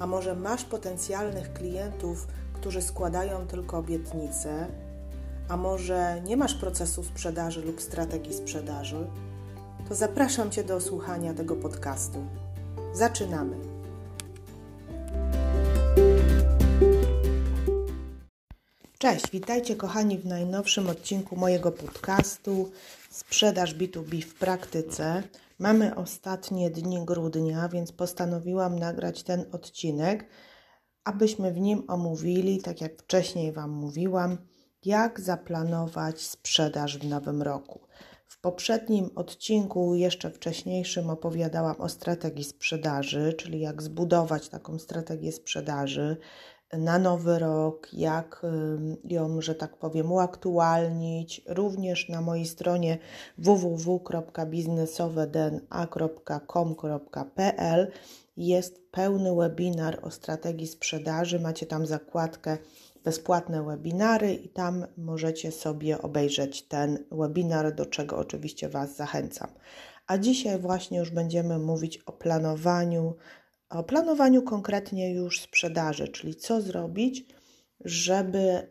a może masz potencjalnych klientów, którzy składają tylko obietnice, a może nie masz procesu sprzedaży lub strategii sprzedaży, to zapraszam Cię do słuchania tego podcastu. Zaczynamy! Cześć, witajcie kochani w najnowszym odcinku mojego podcastu Sprzedaż B2B w praktyce. Mamy ostatnie dni grudnia, więc postanowiłam nagrać ten odcinek, abyśmy w nim omówili, tak jak wcześniej Wam mówiłam, jak zaplanować sprzedaż w nowym roku. W poprzednim odcinku, jeszcze wcześniejszym, opowiadałam o strategii sprzedaży, czyli jak zbudować taką strategię sprzedaży, na nowy rok, jak ją, że tak powiem, uaktualnić. Również na mojej stronie www.biznesowedna.com.pl jest pełny webinar o strategii sprzedaży. Macie tam zakładkę bezpłatne webinary i tam możecie sobie obejrzeć ten webinar, do czego oczywiście Was zachęcam. A dzisiaj właśnie już będziemy mówić o planowaniu o planowaniu konkretnie już sprzedaży, czyli co zrobić, żeby e,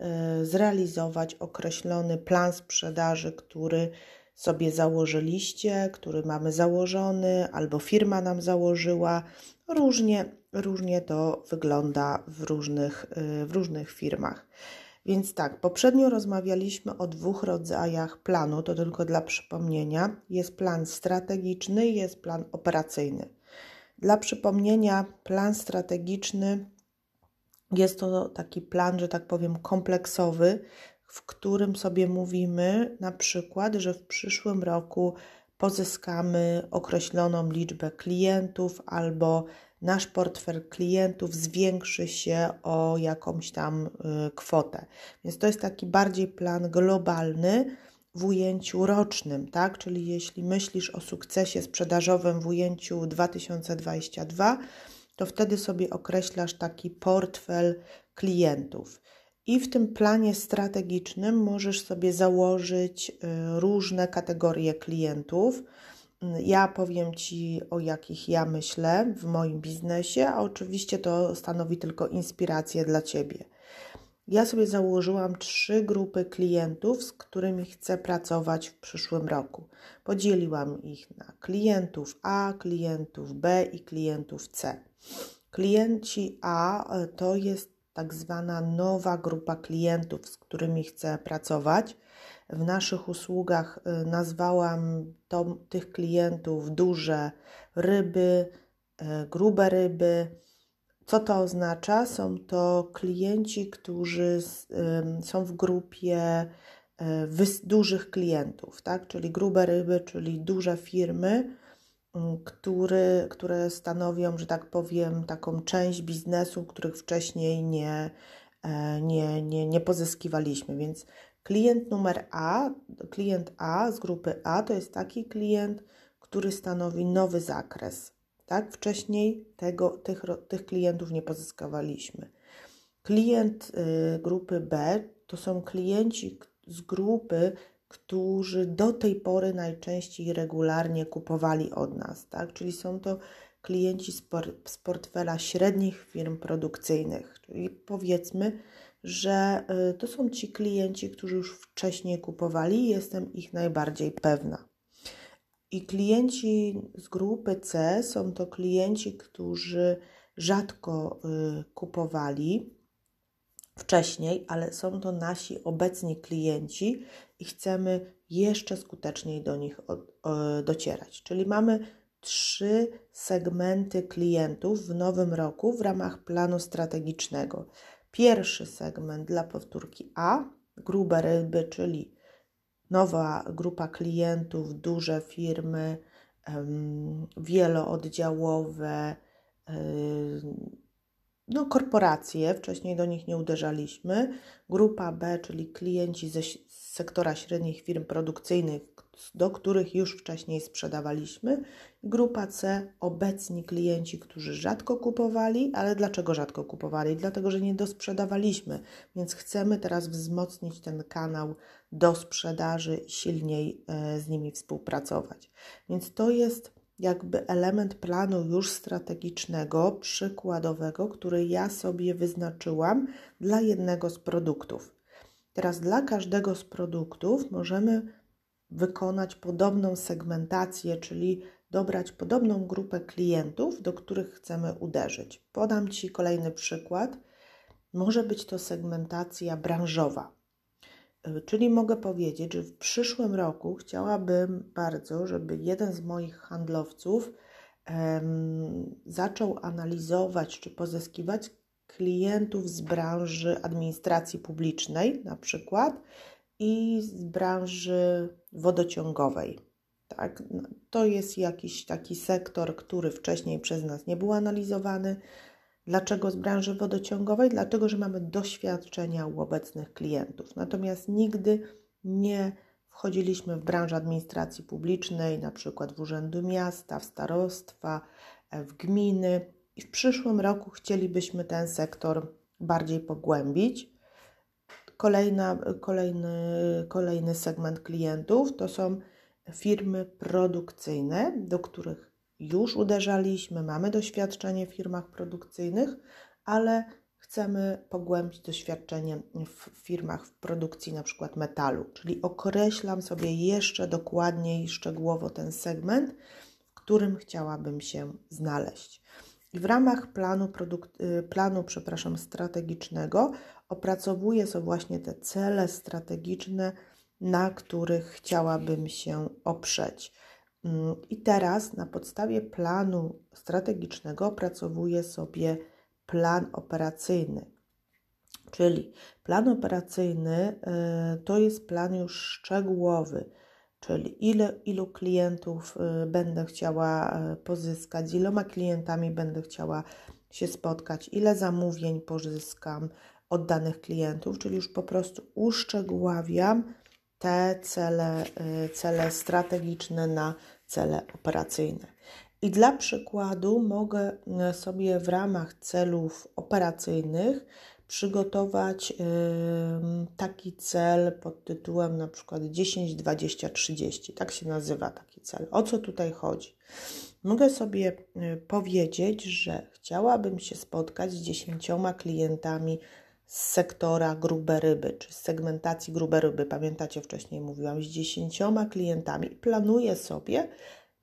zrealizować określony plan sprzedaży, który sobie założyliście, który mamy założony, albo firma nam założyła. Różnie, różnie to wygląda w różnych, e, w różnych firmach. Więc tak, poprzednio rozmawialiśmy o dwóch rodzajach planu, to tylko dla przypomnienia. Jest plan strategiczny, jest plan operacyjny. Dla przypomnienia, plan strategiczny jest to taki plan, że tak powiem, kompleksowy, w którym sobie mówimy na przykład, że w przyszłym roku pozyskamy określoną liczbę klientów albo nasz portfel klientów zwiększy się o jakąś tam y, kwotę. Więc to jest taki bardziej plan globalny, w ujęciu rocznym, tak? Czyli jeśli myślisz o sukcesie sprzedażowym w ujęciu 2022, to wtedy sobie określasz taki portfel klientów. I w tym planie strategicznym możesz sobie założyć y, różne kategorie klientów. Ja powiem Ci, o jakich ja myślę w moim biznesie, a oczywiście to stanowi tylko inspirację dla Ciebie. Ja sobie założyłam trzy grupy klientów, z którymi chcę pracować w przyszłym roku. Podzieliłam ich na klientów A, klientów B i klientów C. Klienci A e, to jest tak zwana nowa grupa klientów, z którymi chcę pracować. W naszych usługach e, nazwałam to, tych klientów duże ryby, e, grube ryby co to oznacza? Są to klienci, którzy są w grupie e, dużych klientów, tak? czyli grube ryby, czyli duże firmy, który, które stanowią, że tak powiem, taką część biznesu, których wcześniej nie, e, nie, nie, nie pozyskiwaliśmy. Więc klient numer A, klient A z grupy A to jest taki klient, który stanowi nowy zakres tak? Wcześniej tego, tych, tych klientów nie pozyskawaliśmy. Klient y, grupy B to są klienci z grupy, którzy do tej pory najczęściej regularnie kupowali od nas, tak? Czyli są to klienci z, por z portfela średnich firm produkcyjnych, czyli powiedzmy, że y, to są ci klienci, którzy już wcześniej kupowali, jestem ich najbardziej pewna. I klienci z grupy C są to klienci, którzy rzadko y, kupowali wcześniej, ale są to nasi obecni klienci i chcemy jeszcze skuteczniej do nich docierać. Czyli mamy trzy segmenty klientów w nowym roku w ramach planu strategicznego. Pierwszy segment dla powtórki A, grube ryby, czyli nowa grupa klientów, duże firmy, wielooddziałowe, no, korporacje, wcześniej do nich nie uderzaliśmy, grupa B, czyli klienci ze sektora średnich firm produkcyjnych, do których już wcześniej sprzedawaliśmy, grupa C, obecni klienci, którzy rzadko kupowali, ale dlaczego rzadko kupowali? Dlatego, że nie dosprzedawaliśmy, więc chcemy teraz wzmocnić ten kanał do sprzedaży silniej e, z nimi współpracować. Więc to jest jakby element planu już strategicznego, przykładowego, który ja sobie wyznaczyłam dla jednego z produktów. Teraz dla każdego z produktów możemy wykonać podobną segmentację, czyli dobrać podobną grupę klientów, do których chcemy uderzyć. Podam Ci kolejny przykład. Może być to segmentacja branżowa. E, czyli mogę powiedzieć, że w przyszłym roku chciałabym bardzo, żeby jeden z moich handlowców um, zaczął analizować czy pozyskiwać klientów z branży administracji publicznej, na przykład, i z branży wodociągowej. Tak? No, to jest jakiś taki sektor, który wcześniej przez nas nie był analizowany. Dlaczego z branży wodociągowej? Dlatego, że mamy doświadczenia u obecnych klientów. Natomiast nigdy nie wchodziliśmy w branżę administracji publicznej, na przykład w urzędu miasta, w starostwa, w gminy. I w przyszłym roku chcielibyśmy ten sektor bardziej pogłębić. Kolejna, kolejny, kolejny segment klientów to są firmy produkcyjne, do których już uderzaliśmy, mamy doświadczenie w firmach produkcyjnych, ale chcemy pogłębić doświadczenie w firmach w produkcji na przykład metalu, czyli określam sobie jeszcze dokładniej, szczegółowo ten segment, w którym chciałabym się znaleźć. I w ramach planu, produkt, y, planu przepraszam, strategicznego opracowuję sobie właśnie te cele strategiczne, na których chciałabym się oprzeć. Mm, I teraz na podstawie planu strategicznego opracowuję sobie plan operacyjny. Czyli plan operacyjny y, to jest plan już szczegółowy, czyli ile, ilu klientów y, będę chciała y, pozyskać, z iloma klientami będę chciała się spotkać, ile zamówień pozyskam od danych klientów, czyli już po prostu uszczegóławiam te cele, cele strategiczne na cele operacyjne. I dla przykładu mogę sobie w ramach celów operacyjnych przygotować taki cel pod tytułem na przykład 10, 20, 30. Tak się nazywa taki cel. O co tutaj chodzi? Mogę sobie e, powiedzieć, że chciałabym się spotkać z 10 klientami z sektora grube ryby, czy z segmentacji grube ryby. Pamiętacie, wcześniej mówiłam, z 10 klientami. Planuję sobie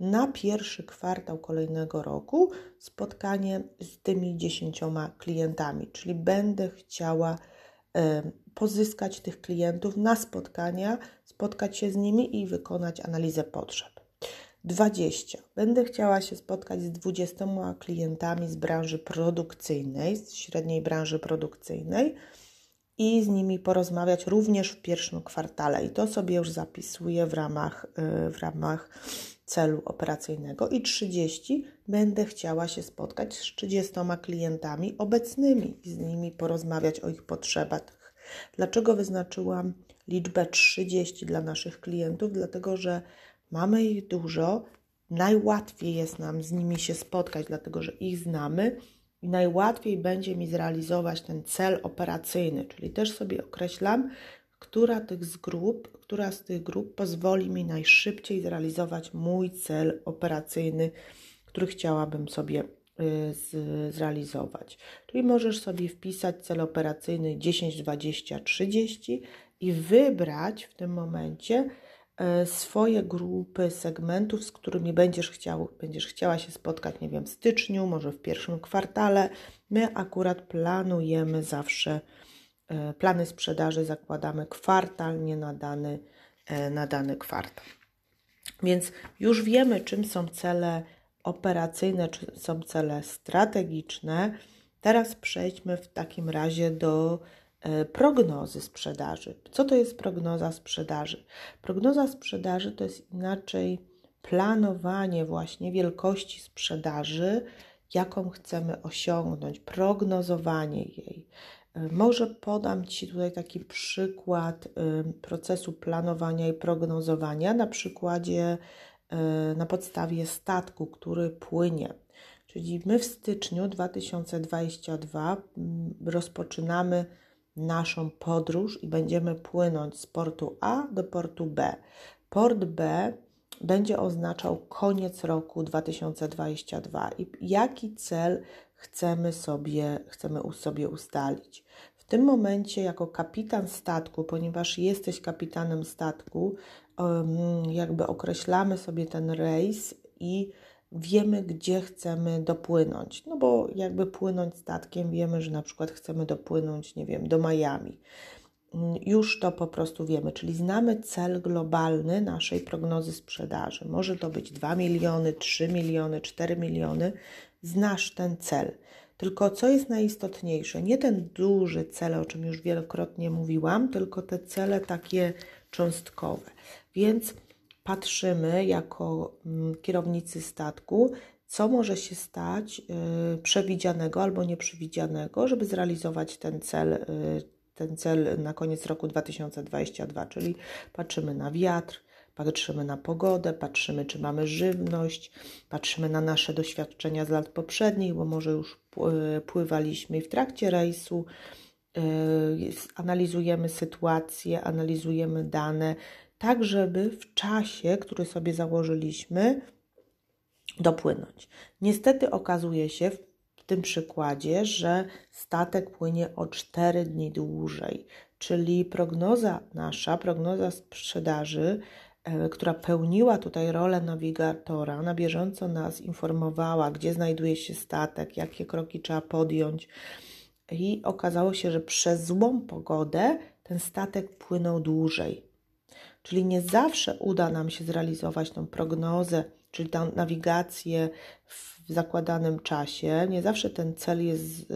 na pierwszy kwartał kolejnego roku spotkanie z tymi dziesięcioma klientami, czyli będę chciała pozyskać tych klientów na spotkania, spotkać się z nimi i wykonać analizę potrzeb. 20. Będę chciała się spotkać z 20 klientami z branży produkcyjnej, z średniej branży produkcyjnej i z nimi porozmawiać również w pierwszym kwartale. I to sobie już zapisuję w ramach, y, w ramach celu operacyjnego i 30 będę chciała się spotkać z 30 klientami obecnymi i z nimi porozmawiać o ich potrzebach. Dlaczego wyznaczyłam liczbę 30 dla naszych klientów? Dlatego, że mamy ich dużo, najłatwiej jest nam z nimi się spotkać, dlatego że ich znamy i najłatwiej będzie mi zrealizować ten cel operacyjny, czyli też sobie określam, która, tych z grup, która z tych grup pozwoli mi najszybciej zrealizować mój cel operacyjny, który chciałabym sobie y, zrealizować. Czyli możesz sobie wpisać cel operacyjny 10, 20, 30 i wybrać w tym momencie y, swoje grupy segmentów, z którymi będziesz, chciał, będziesz chciała się spotkać, nie wiem, w styczniu, może w pierwszym kwartale. My akurat planujemy zawsze plany sprzedaży zakładamy kwartalnie na dany, e, na dany kwartał. Więc już wiemy, czym są cele operacyjne, czy są cele strategiczne. Teraz przejdźmy w takim razie do e, prognozy sprzedaży. Co to jest prognoza sprzedaży? Prognoza sprzedaży to jest inaczej planowanie właśnie wielkości sprzedaży jaką chcemy osiągnąć, prognozowanie jej. Może podam Ci tutaj taki przykład procesu planowania i prognozowania na przykładzie, na podstawie statku, który płynie. Czyli my w styczniu 2022 rozpoczynamy naszą podróż i będziemy płynąć z portu A do portu B. Port B będzie oznaczał koniec roku 2022 i jaki cel chcemy sobie, chcemy sobie ustalić. Tym momencie, jako kapitan statku, ponieważ jesteś kapitanem statku, jakby określamy sobie ten rejs i wiemy, gdzie chcemy dopłynąć. No bo jakby płynąć statkiem, wiemy, że na przykład chcemy dopłynąć, nie wiem, do Miami. Już to po prostu wiemy, czyli znamy cel globalny naszej prognozy sprzedaży. Może to być 2 miliony, 3 miliony, 4 miliony. Znasz ten cel. Tylko co jest najistotniejsze? Nie ten duży cel, o czym już wielokrotnie mówiłam, tylko te cele takie cząstkowe. Więc patrzymy jako mm, kierownicy statku, co może się stać y, przewidzianego albo nieprzewidzianego, żeby zrealizować ten cel, y, ten cel na koniec roku 2022, czyli patrzymy na wiatr, patrzymy na pogodę, patrzymy, czy mamy żywność, patrzymy na nasze doświadczenia z lat poprzednich, bo może już pływaliśmy i w trakcie rejsu. Y, analizujemy sytuację, analizujemy dane, tak żeby w czasie, który sobie założyliśmy, dopłynąć. Niestety okazuje się w tym przykładzie, że statek płynie o 4 dni dłużej, czyli prognoza nasza, prognoza sprzedaży, e, która pełniła tutaj rolę nawigatora, na bieżąco nas informowała, gdzie znajduje się statek, jakie kroki trzeba podjąć. I okazało się, że przez złą pogodę ten statek płynął dłużej. Czyli nie zawsze uda nam się zrealizować tą prognozę, czyli tą nawigację w zakładanym czasie. Nie zawsze ten cel jest,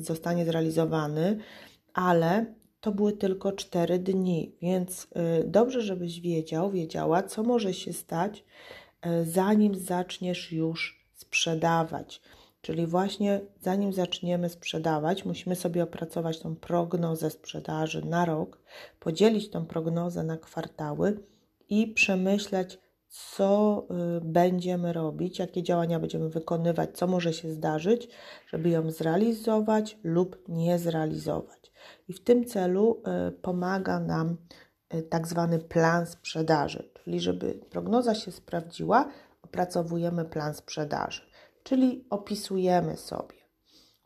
zostanie zrealizowany, ale to były tylko 4 dni, więc y, dobrze, żebyś wiedział, wiedziała, co może się stać, y, zanim zaczniesz już sprzedawać. Czyli właśnie zanim zaczniemy sprzedawać, musimy sobie opracować tą prognozę sprzedaży na rok, podzielić tą prognozę na kwartały i przemyśleć, co y, będziemy robić, jakie działania będziemy wykonywać, co może się zdarzyć, żeby ją zrealizować lub nie zrealizować. I w tym celu y, pomaga nam y, tak zwany plan sprzedaży, czyli żeby prognoza się sprawdziła, opracowujemy plan sprzedaży. Czyli opisujemy sobie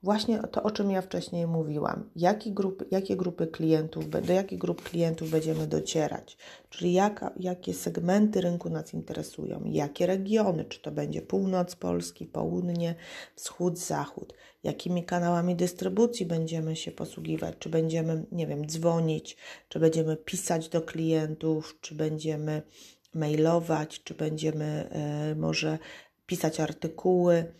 właśnie to, o czym ja wcześniej mówiłam, jakie grupy, jakie grupy klientów, do jakich grup klientów będziemy docierać, czyli jaka, jakie segmenty rynku nas interesują, jakie regiony, czy to będzie północ Polski, południe, wschód, zachód, jakimi kanałami dystrybucji będziemy się posługiwać, czy będziemy, nie wiem, dzwonić, czy będziemy pisać do klientów, czy będziemy mailować, czy będziemy e, może pisać artykuły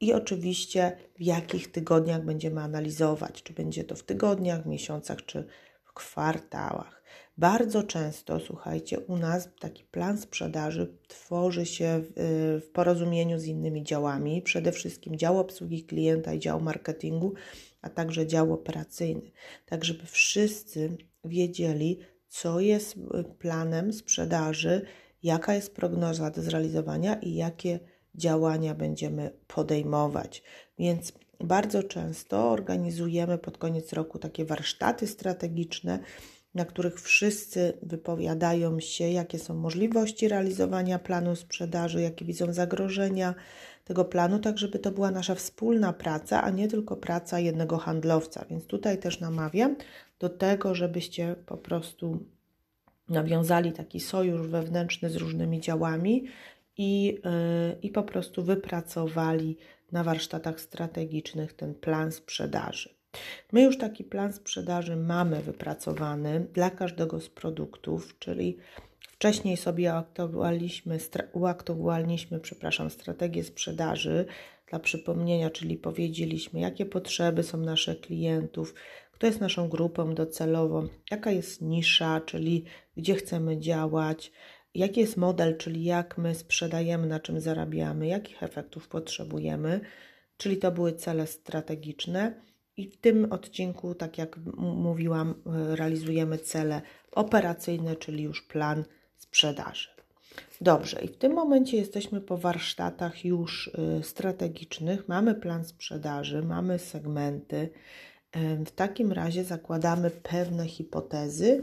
i oczywiście w jakich tygodniach będziemy analizować, czy będzie to w tygodniach, miesiącach, czy w kwartałach. Bardzo często, słuchajcie, u nas taki plan sprzedaży tworzy się w, w porozumieniu z innymi działami, przede wszystkim dział obsługi klienta i dział marketingu, a także dział operacyjny, tak żeby wszyscy wiedzieli, co jest planem sprzedaży, jaka jest prognoza do zrealizowania i jakie działania będziemy podejmować. Więc bardzo często organizujemy pod koniec roku takie warsztaty strategiczne, na których wszyscy wypowiadają się, jakie są możliwości realizowania planu sprzedaży, jakie widzą zagrożenia tego planu, tak żeby to była nasza wspólna praca, a nie tylko praca jednego handlowca. Więc tutaj też namawiam do tego, żebyście po prostu nawiązali taki sojusz wewnętrzny z różnymi działami i, yy, i po prostu wypracowali na warsztatach strategicznych ten plan sprzedaży. My już taki plan sprzedaży mamy wypracowany dla każdego z produktów, czyli wcześniej sobie uaktowaliśmy, uaktowaliśmy przepraszam, strategię sprzedaży dla przypomnienia, czyli powiedzieliśmy, jakie potrzeby są naszych klientów, kto jest naszą grupą docelową, jaka jest nisza, czyli gdzie chcemy działać, jaki jest model, czyli jak my sprzedajemy, na czym zarabiamy, jakich efektów potrzebujemy, czyli to były cele strategiczne. I w tym odcinku, tak jak mówiłam, realizujemy cele operacyjne, czyli już plan sprzedaży. Dobrze, i w tym momencie jesteśmy po warsztatach już y, strategicznych, mamy plan sprzedaży, mamy segmenty. W takim razie zakładamy pewne hipotezy,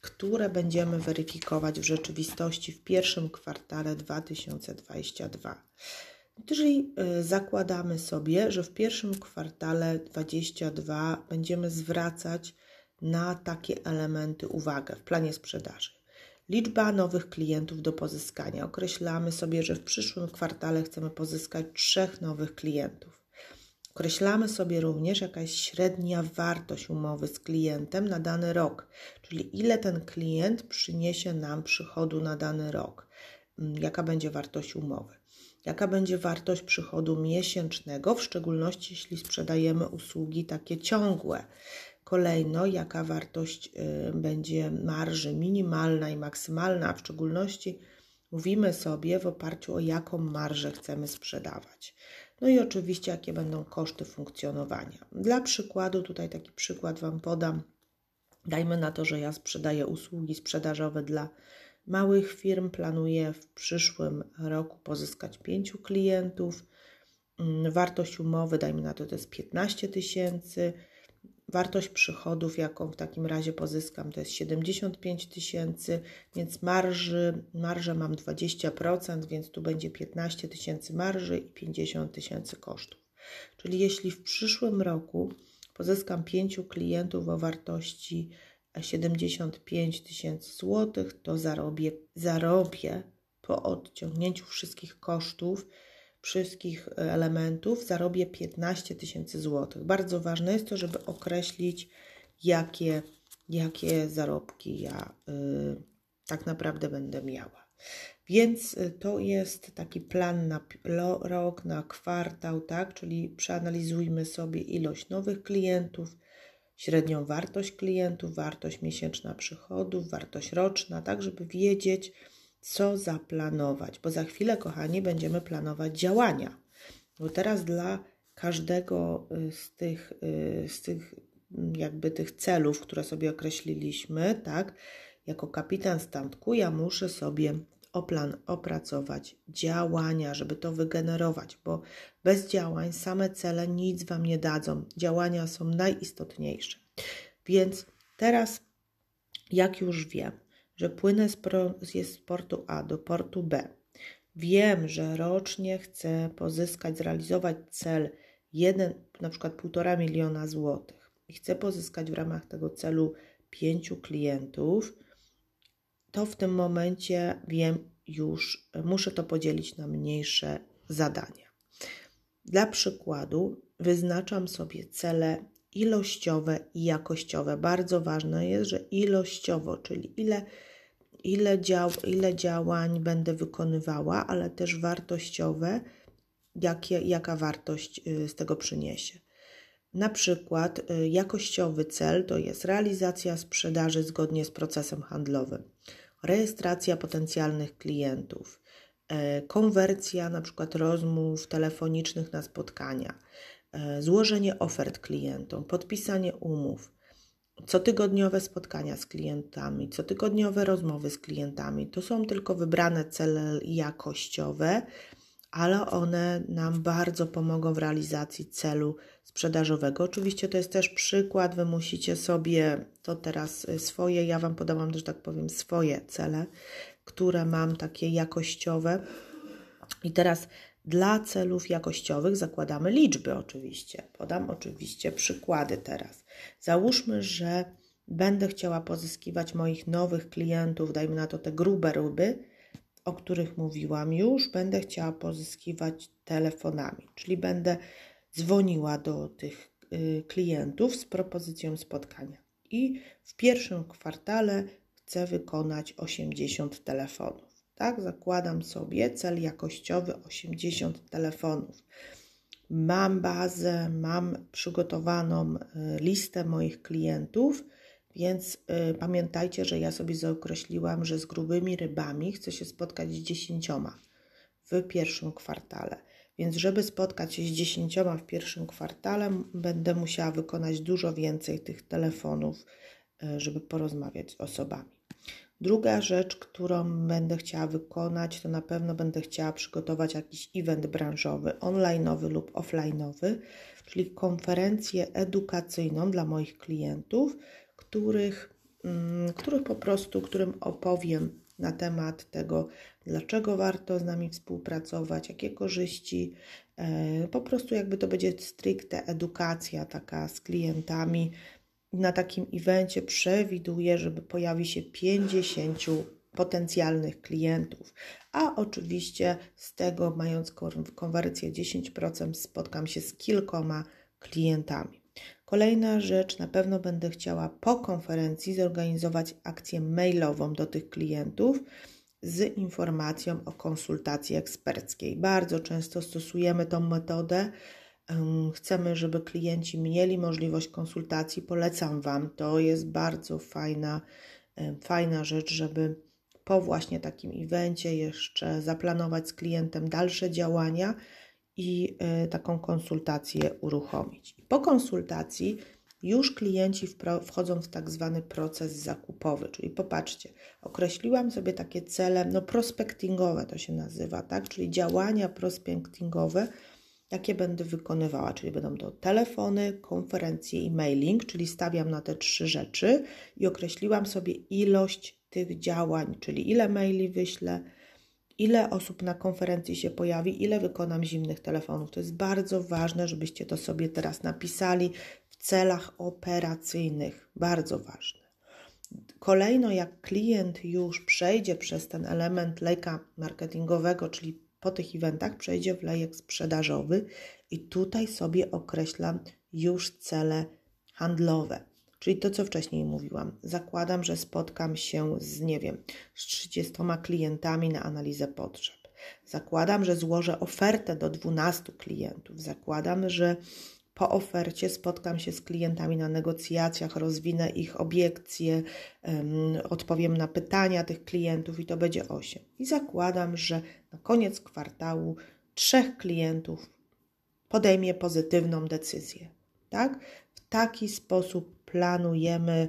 które będziemy weryfikować w rzeczywistości w pierwszym kwartale 2022. Czyli y, zakładamy sobie, że w pierwszym kwartale 2022 będziemy zwracać na takie elementy uwagę w planie sprzedaży. Liczba nowych klientów do pozyskania. Określamy sobie, że w przyszłym kwartale chcemy pozyskać trzech nowych klientów. Określamy sobie również jakaś średnia wartość umowy z klientem na dany rok, czyli ile ten klient przyniesie nam przychodu na dany rok, mm, jaka będzie wartość umowy, jaka będzie wartość przychodu miesięcznego, w szczególności jeśli sprzedajemy usługi takie ciągłe. Kolejno, jaka wartość y, będzie marży minimalna i maksymalna, w szczególności mówimy sobie w oparciu o jaką marżę chcemy sprzedawać. No i oczywiście, jakie będą koszty funkcjonowania. Dla przykładu, tutaj taki przykład Wam podam. Dajmy na to, że ja sprzedaję usługi sprzedażowe dla małych firm. Planuję w przyszłym roku pozyskać pięciu klientów. Mm, wartość umowy, dajmy na to, to jest 15 tysięcy. Wartość przychodów, jaką w takim razie pozyskam, to jest 75 tysięcy, więc marży, marżę mam 20%, więc tu będzie 15 tysięcy marży i 50 tysięcy kosztów. Czyli jeśli w przyszłym roku pozyskam 5 klientów o wartości 75 tysięcy złotych, to zarobię, zarobię po odciągnięciu wszystkich kosztów wszystkich elementów zarobię 15 tysięcy złotych. Bardzo ważne jest to, żeby określić, jakie, jakie zarobki ja y, tak naprawdę będę miała. Więc y, to jest taki plan na rok, na kwartał, tak? Czyli przeanalizujmy sobie ilość nowych klientów, średnią wartość klientów, wartość miesięczna przychodów, wartość roczna, tak, żeby wiedzieć, co zaplanować, bo za chwilę, kochani, będziemy planować działania. Bo teraz dla każdego y, z tych, y, z tych mm, jakby tych celów, które sobie określiliśmy, tak, jako kapitan statku, ja muszę sobie o plan opracować działania, żeby to wygenerować, bo bez działań same cele nic Wam nie dadzą. Działania są najistotniejsze. Więc teraz, jak już wiem, że płynę z, pro, z portu A do portu B. Wiem, że rocznie chcę pozyskać, zrealizować cel 1, na przykład 1,5 miliona złotych i chcę pozyskać w ramach tego celu 5 klientów, to w tym momencie wiem już, muszę to podzielić na mniejsze zadania. Dla przykładu wyznaczam sobie cele ilościowe i jakościowe. Bardzo ważne jest, że ilościowo, czyli ile ile, dział, ile działań będę wykonywała, ale też wartościowe, jakie, jaka wartość y, z tego przyniesie. Na przykład y, jakościowy cel to jest realizacja sprzedaży zgodnie z procesem handlowym, rejestracja potencjalnych klientów, y, konwersja na przykład rozmów telefonicznych na spotkania, złożenie ofert klientom, podpisanie umów, cotygodniowe spotkania z klientami, cotygodniowe rozmowy z klientami. To są tylko wybrane cele jakościowe, ale one nam bardzo pomogą w realizacji celu sprzedażowego. Oczywiście to jest też przykład, wy musicie sobie to teraz swoje, ja Wam podałam, że tak powiem, swoje cele, które mam takie jakościowe. I teraz dla celów jakościowych zakładamy liczby oczywiście. Podam oczywiście przykłady teraz. Załóżmy, że będę chciała pozyskiwać moich nowych klientów, dajmy na to te grube ryby, o których mówiłam już, będę chciała pozyskiwać telefonami, czyli będę dzwoniła do tych y, klientów z propozycją spotkania. I w pierwszym kwartale chcę wykonać 80 telefonów. Tak, zakładam sobie cel jakościowy 80 telefonów. Mam bazę, mam przygotowaną e, listę moich klientów Więc y, pamiętajcie, że ja sobie zaokreśliłam, że z grubymi rybami chcę się spotkać z dziesięcioma w pierwszym kwartale. Więc żeby spotkać się z dziesięcioma w pierwszym kwartale, będę musiała wykonać dużo więcej tych telefonów, y, żeby porozmawiać z osobami. Druga rzecz, którą będę chciała wykonać, to na pewno będę chciała przygotować jakiś event branżowy, online'owy lub offline'owy, czyli konferencję edukacyjną dla moich klientów, których, mm, których po prostu, którym opowiem na temat tego, dlaczego warto z nami współpracować, jakie korzyści. E, po prostu jakby to będzie stricte edukacja taka z klientami. Na takim evencie przewiduję, żeby pojawi się 50 potencjalnych klientów, a oczywiście z tego, mając konwersję 10%, spotkam się z kilkoma klientami. Kolejna rzecz, na pewno będę chciała po konferencji zorganizować akcję mailową do tych klientów z informacją o konsultacji eksperckiej. Bardzo często stosujemy tą metodę. Chcemy, żeby klienci mieli możliwość konsultacji. Polecam Wam. To jest bardzo fajna, fajna rzecz, żeby po właśnie takim evencie jeszcze zaplanować z klientem dalsze działania i y, taką konsultację uruchomić. Po konsultacji już klienci wchodzą w tak zwany proces zakupowy, czyli popatrzcie, określiłam sobie takie cele, no prospectingowe to się nazywa, tak, czyli działania prospectingowe, jakie będę wykonywała, czyli będą to telefony, konferencje i mailing, czyli stawiam na te trzy rzeczy i określiłam sobie ilość tych działań, czyli ile maili wyślę, ile osób na konferencji się pojawi, ile wykonam zimnych telefonów. To jest bardzo ważne, żebyście to sobie teraz napisali w celach operacyjnych. Bardzo ważne. Kolejno, jak klient już przejdzie przez ten element lejka marketingowego, czyli po tych eventach przejdzie w lejek sprzedażowy i tutaj sobie określam już cele handlowe. Czyli to, co wcześniej mówiłam. Zakładam, że spotkam się z, nie wiem, z 30 klientami na analizę potrzeb. Zakładam, że złożę ofertę do 12 klientów. Zakładam, że po ofercie spotkam się z klientami na negocjacjach, rozwinę ich obiekcje, odpowiem na pytania tych klientów i to będzie 8. I zakładam, że na koniec kwartału trzech klientów podejmie pozytywną decyzję. Tak? W taki sposób planujemy,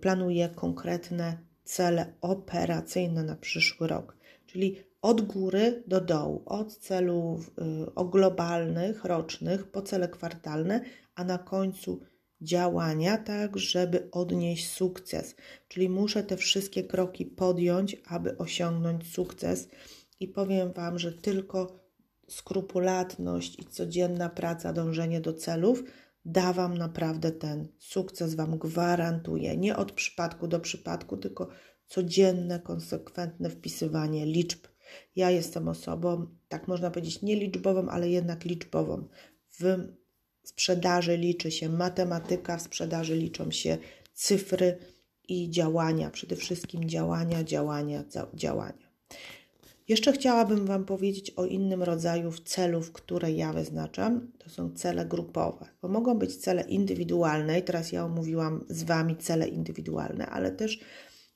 planuję konkretne cele operacyjne na przyszły rok, czyli od góry do dołu, od celów y, globalnych, rocznych, po cele kwartalne, a na końcu działania, tak żeby odnieść sukces. Czyli muszę te wszystkie kroki podjąć, aby osiągnąć sukces. I powiem Wam, że tylko skrupulatność i codzienna praca, dążenie do celów da Wam naprawdę ten sukces, Wam gwarantuje. Nie od przypadku do przypadku, tylko codzienne, konsekwentne wpisywanie liczb. Ja jestem osobą, tak można powiedzieć, nie liczbową, ale jednak liczbową. W sprzedaży liczy się matematyka, w sprzedaży liczą się cyfry i działania. Przede wszystkim działania, działania, działania. Jeszcze chciałabym Wam powiedzieć o innym rodzaju celów, które ja wyznaczam. To są cele grupowe, bo mogą być cele indywidualne, i teraz ja omówiłam z Wami cele indywidualne, ale też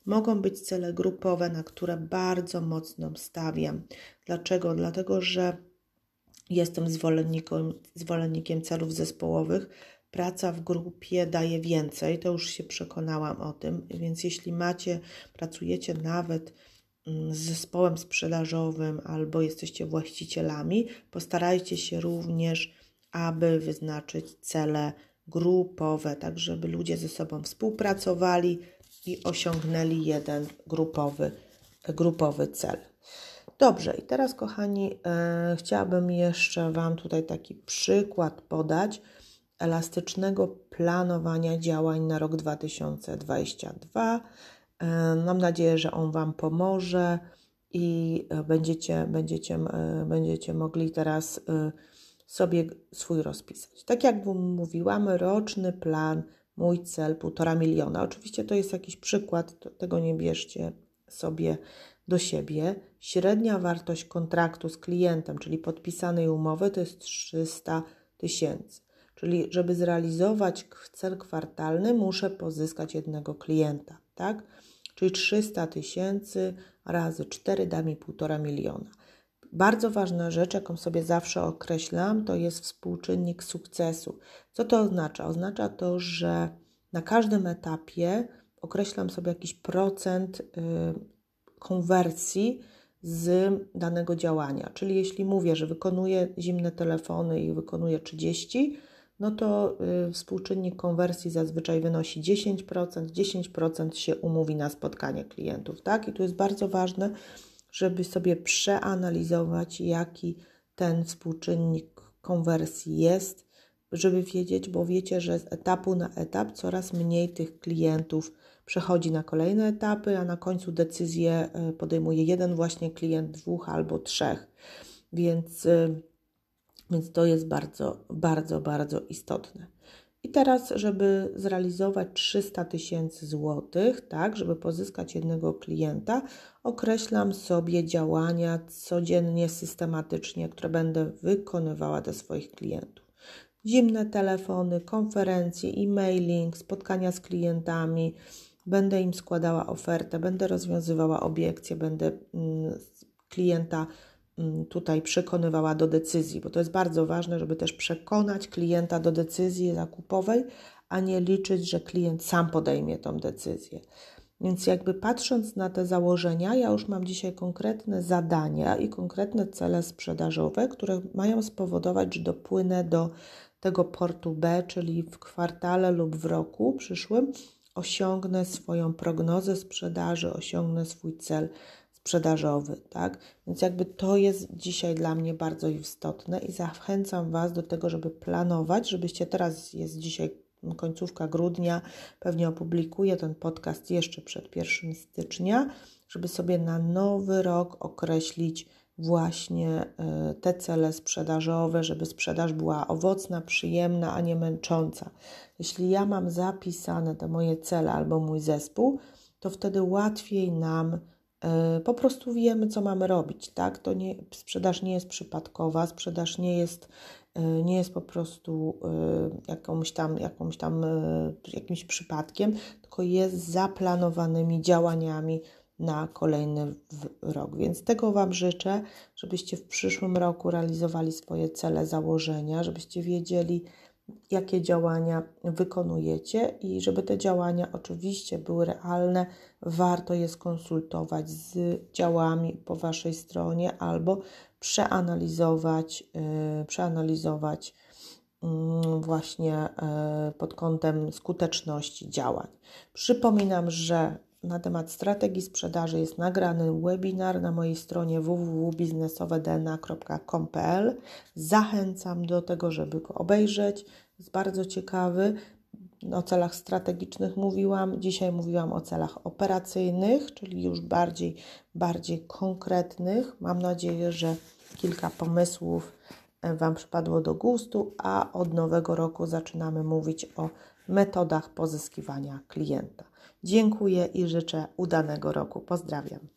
mogą być cele grupowe, na które bardzo mocno stawiam. Dlaczego? Dlatego, że jestem zwolennikiem, zwolennikiem celów zespołowych. Praca w grupie daje więcej, to już się przekonałam o tym, więc jeśli macie, pracujecie nawet z zespołem sprzedażowym albo jesteście właścicielami, postarajcie się również, aby wyznaczyć cele grupowe, tak żeby ludzie ze sobą współpracowali i osiągnęli jeden grupowy, grupowy cel. Dobrze, i teraz, kochani, e, chciałabym jeszcze Wam tutaj taki przykład podać elastycznego planowania działań na rok 2022 E, mam nadzieję, że on Wam pomoże i e, będziecie, będziecie, e, będziecie mogli teraz sobie swój rozpisać. Tak jak mówiłam, roczny plan, mój cel półtora miliona. Oczywiście to jest jakiś przykład, tego nie bierzcie sobie do siebie. Średnia wartość kontraktu z klientem, czyli podpisanej umowy, to jest 300 tysięcy. Czyli, żeby zrealizować cel kwartalny, muszę pozyskać jednego klienta, tak? Czyli 300 tysięcy razy 4 da mi 1,5 miliona. Bardzo ważna rzecz, jaką sobie zawsze określam, to jest współczynnik sukcesu. Co to oznacza? Oznacza to, że na każdym etapie określam sobie jakiś procent y, konwersji z danego działania. Czyli jeśli mówię, że wykonuję zimne telefony i wykonuję 30, no to y, współczynnik konwersji zazwyczaj wynosi 10%, 10% się umówi na spotkanie klientów, tak? I tu jest bardzo ważne, żeby sobie przeanalizować, jaki ten współczynnik konwersji jest, żeby wiedzieć, bo wiecie, że z etapu na etap coraz mniej tych klientów przechodzi na kolejne etapy, a na końcu decyzję y, podejmuje jeden właśnie klient, dwóch albo trzech. Więc y, więc to jest bardzo, bardzo, bardzo istotne. I teraz, żeby zrealizować 300 tysięcy złotych, tak, żeby pozyskać jednego klienta, określam sobie działania codziennie, systematycznie, które będę wykonywała dla swoich klientów. Zimne telefony, konferencje, e-mailing, spotkania z klientami, będę im składała ofertę, będę rozwiązywała obiekcje, będę mm, klienta tutaj przekonywała do decyzji, bo to jest bardzo ważne, żeby też przekonać klienta do decyzji zakupowej, a nie liczyć, że klient sam podejmie tą decyzję. Więc jakby patrząc na te założenia, ja już mam dzisiaj konkretne zadania i konkretne cele sprzedażowe, które mają spowodować, że dopłynę do tego portu B, czyli w kwartale lub w roku przyszłym osiągnę swoją prognozę sprzedaży, osiągnę swój cel sprzedażowy, tak? Więc jakby to jest dzisiaj dla mnie bardzo istotne i zachęcam Was do tego, żeby planować, żebyście teraz, jest dzisiaj końcówka grudnia, pewnie opublikuję ten podcast jeszcze przed 1 stycznia, żeby sobie na nowy rok określić właśnie e, te cele sprzedażowe, żeby sprzedaż była owocna, przyjemna, a nie męcząca. Jeśli ja mam zapisane te moje cele albo mój zespół, to wtedy łatwiej nam po prostu wiemy, co mamy robić, tak? To nie, sprzedaż nie jest przypadkowa, sprzedaż nie jest, e, nie jest po prostu e, jakąś tam, jakąś tam, jakimś przypadkiem, tylko jest zaplanowanymi działaniami na kolejny rok. Więc tego Wam życzę, żebyście w przyszłym roku realizowali swoje cele, założenia, żebyście wiedzieli, jakie działania wykonujecie i żeby te działania oczywiście były realne, warto je skonsultować z działami po Waszej stronie albo przeanalizować, yy, przeanalizować yy, właśnie yy, pod kątem skuteczności działań. Przypominam, że na temat strategii sprzedaży jest nagrany webinar na mojej stronie www.biznesowedna.com.pl. Zachęcam do tego, żeby go obejrzeć. Jest bardzo ciekawy. O celach strategicznych mówiłam, dzisiaj mówiłam o celach operacyjnych, czyli już bardziej, bardziej konkretnych. Mam nadzieję, że kilka pomysłów e, Wam przypadło do gustu, a od nowego roku zaczynamy mówić o metodach pozyskiwania klienta. Dziękuję i życzę udanego roku. Pozdrawiam.